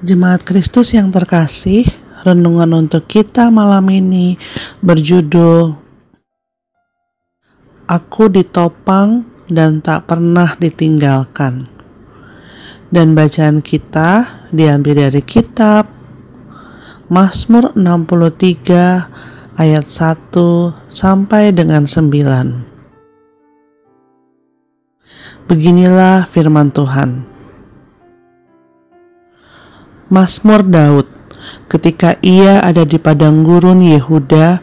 Jemaat Kristus yang terkasih, renungan untuk kita malam ini berjudul Aku ditopang dan tak pernah ditinggalkan. Dan bacaan kita diambil dari kitab Mazmur 63 ayat 1 sampai dengan 9. Beginilah firman Tuhan. Mazmur Daud ketika ia ada di padang gurun Yehuda,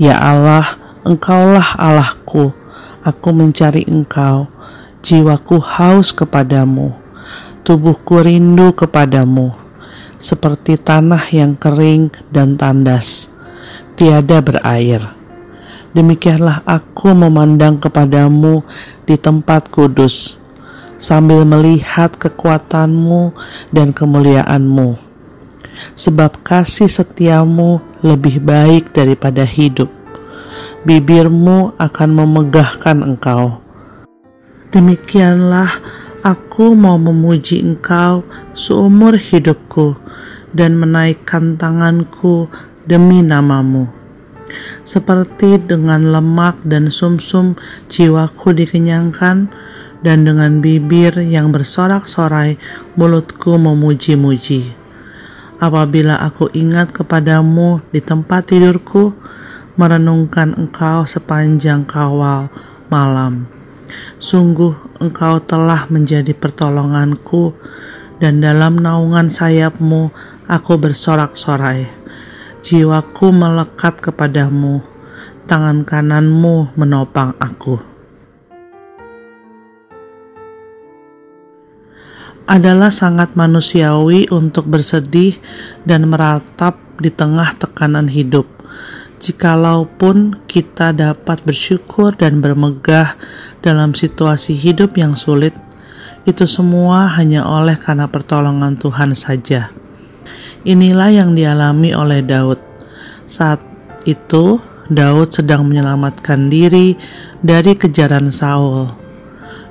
Ya Allah, Engkaulah Allahku, aku mencari Engkau, jiwaku haus kepadamu, tubuhku rindu kepadamu, seperti tanah yang kering dan tandas, tiada berair. Demikianlah aku memandang kepadamu di tempat kudus sambil melihat kekuatanmu dan kemuliaanmu. Sebab kasih setiamu lebih baik daripada hidup. Bibirmu akan memegahkan engkau. Demikianlah aku mau memuji engkau seumur hidupku dan menaikkan tanganku demi namamu. Seperti dengan lemak dan sumsum jiwaku dikenyangkan, dan dengan bibir yang bersorak-sorai mulutku memuji-muji. Apabila aku ingat kepadamu di tempat tidurku, merenungkan engkau sepanjang kawal malam. Sungguh engkau telah menjadi pertolonganku, dan dalam naungan sayapmu aku bersorak-sorai. Jiwaku melekat kepadamu, tangan kananmu menopang aku. Adalah sangat manusiawi untuk bersedih dan meratap di tengah tekanan hidup. Jikalaupun kita dapat bersyukur dan bermegah dalam situasi hidup yang sulit, itu semua hanya oleh karena pertolongan Tuhan saja. Inilah yang dialami oleh Daud. Saat itu, Daud sedang menyelamatkan diri dari kejaran Saul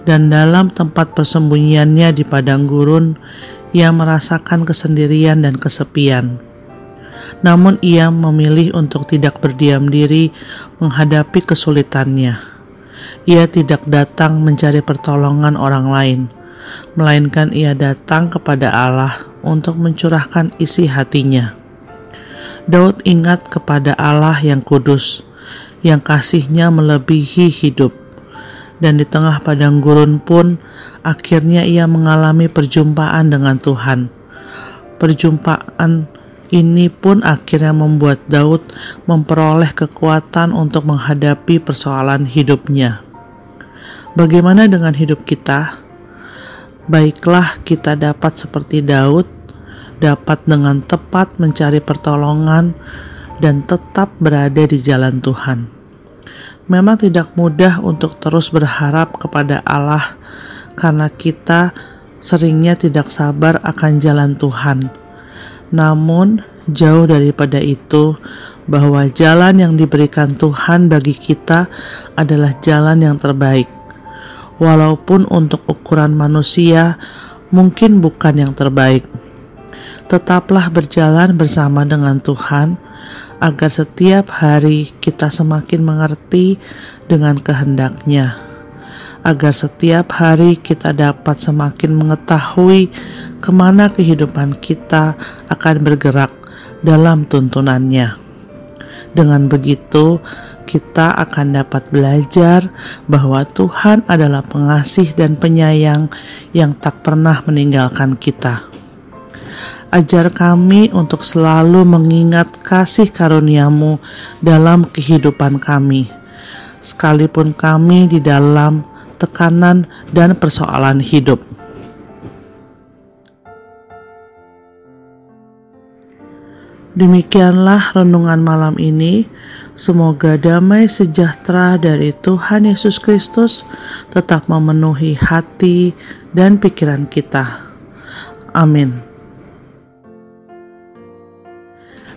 dan dalam tempat persembunyiannya di padang gurun, ia merasakan kesendirian dan kesepian. Namun, ia memilih untuk tidak berdiam diri menghadapi kesulitannya. Ia tidak datang mencari pertolongan orang lain, melainkan ia datang kepada Allah untuk mencurahkan isi hatinya. Daud ingat kepada Allah yang kudus, yang kasihnya melebihi hidup dan di tengah padang gurun pun akhirnya ia mengalami perjumpaan dengan Tuhan. Perjumpaan ini pun akhirnya membuat Daud memperoleh kekuatan untuk menghadapi persoalan hidupnya. Bagaimana dengan hidup kita? Baiklah, kita dapat seperti Daud, dapat dengan tepat mencari pertolongan dan tetap berada di jalan Tuhan. Memang tidak mudah untuk terus berharap kepada Allah karena kita seringnya tidak sabar akan jalan Tuhan. Namun, jauh daripada itu, bahwa jalan yang diberikan Tuhan bagi kita adalah jalan yang terbaik. Walaupun untuk ukuran manusia mungkin bukan yang terbaik. Tetaplah berjalan bersama dengan Tuhan agar setiap hari kita semakin mengerti dengan kehendaknya, agar setiap hari kita dapat semakin mengetahui ke mana kehidupan kita akan bergerak dalam tuntunannya. Dengan begitu, kita akan dapat belajar bahwa Tuhan adalah pengasih dan penyayang yang tak pernah meninggalkan kita. Ajar kami untuk selalu mengingat kasih karuniamu dalam kehidupan kami, sekalipun kami di dalam tekanan dan persoalan hidup. Demikianlah renungan malam ini. Semoga damai sejahtera dari Tuhan Yesus Kristus tetap memenuhi hati dan pikiran kita. Amin.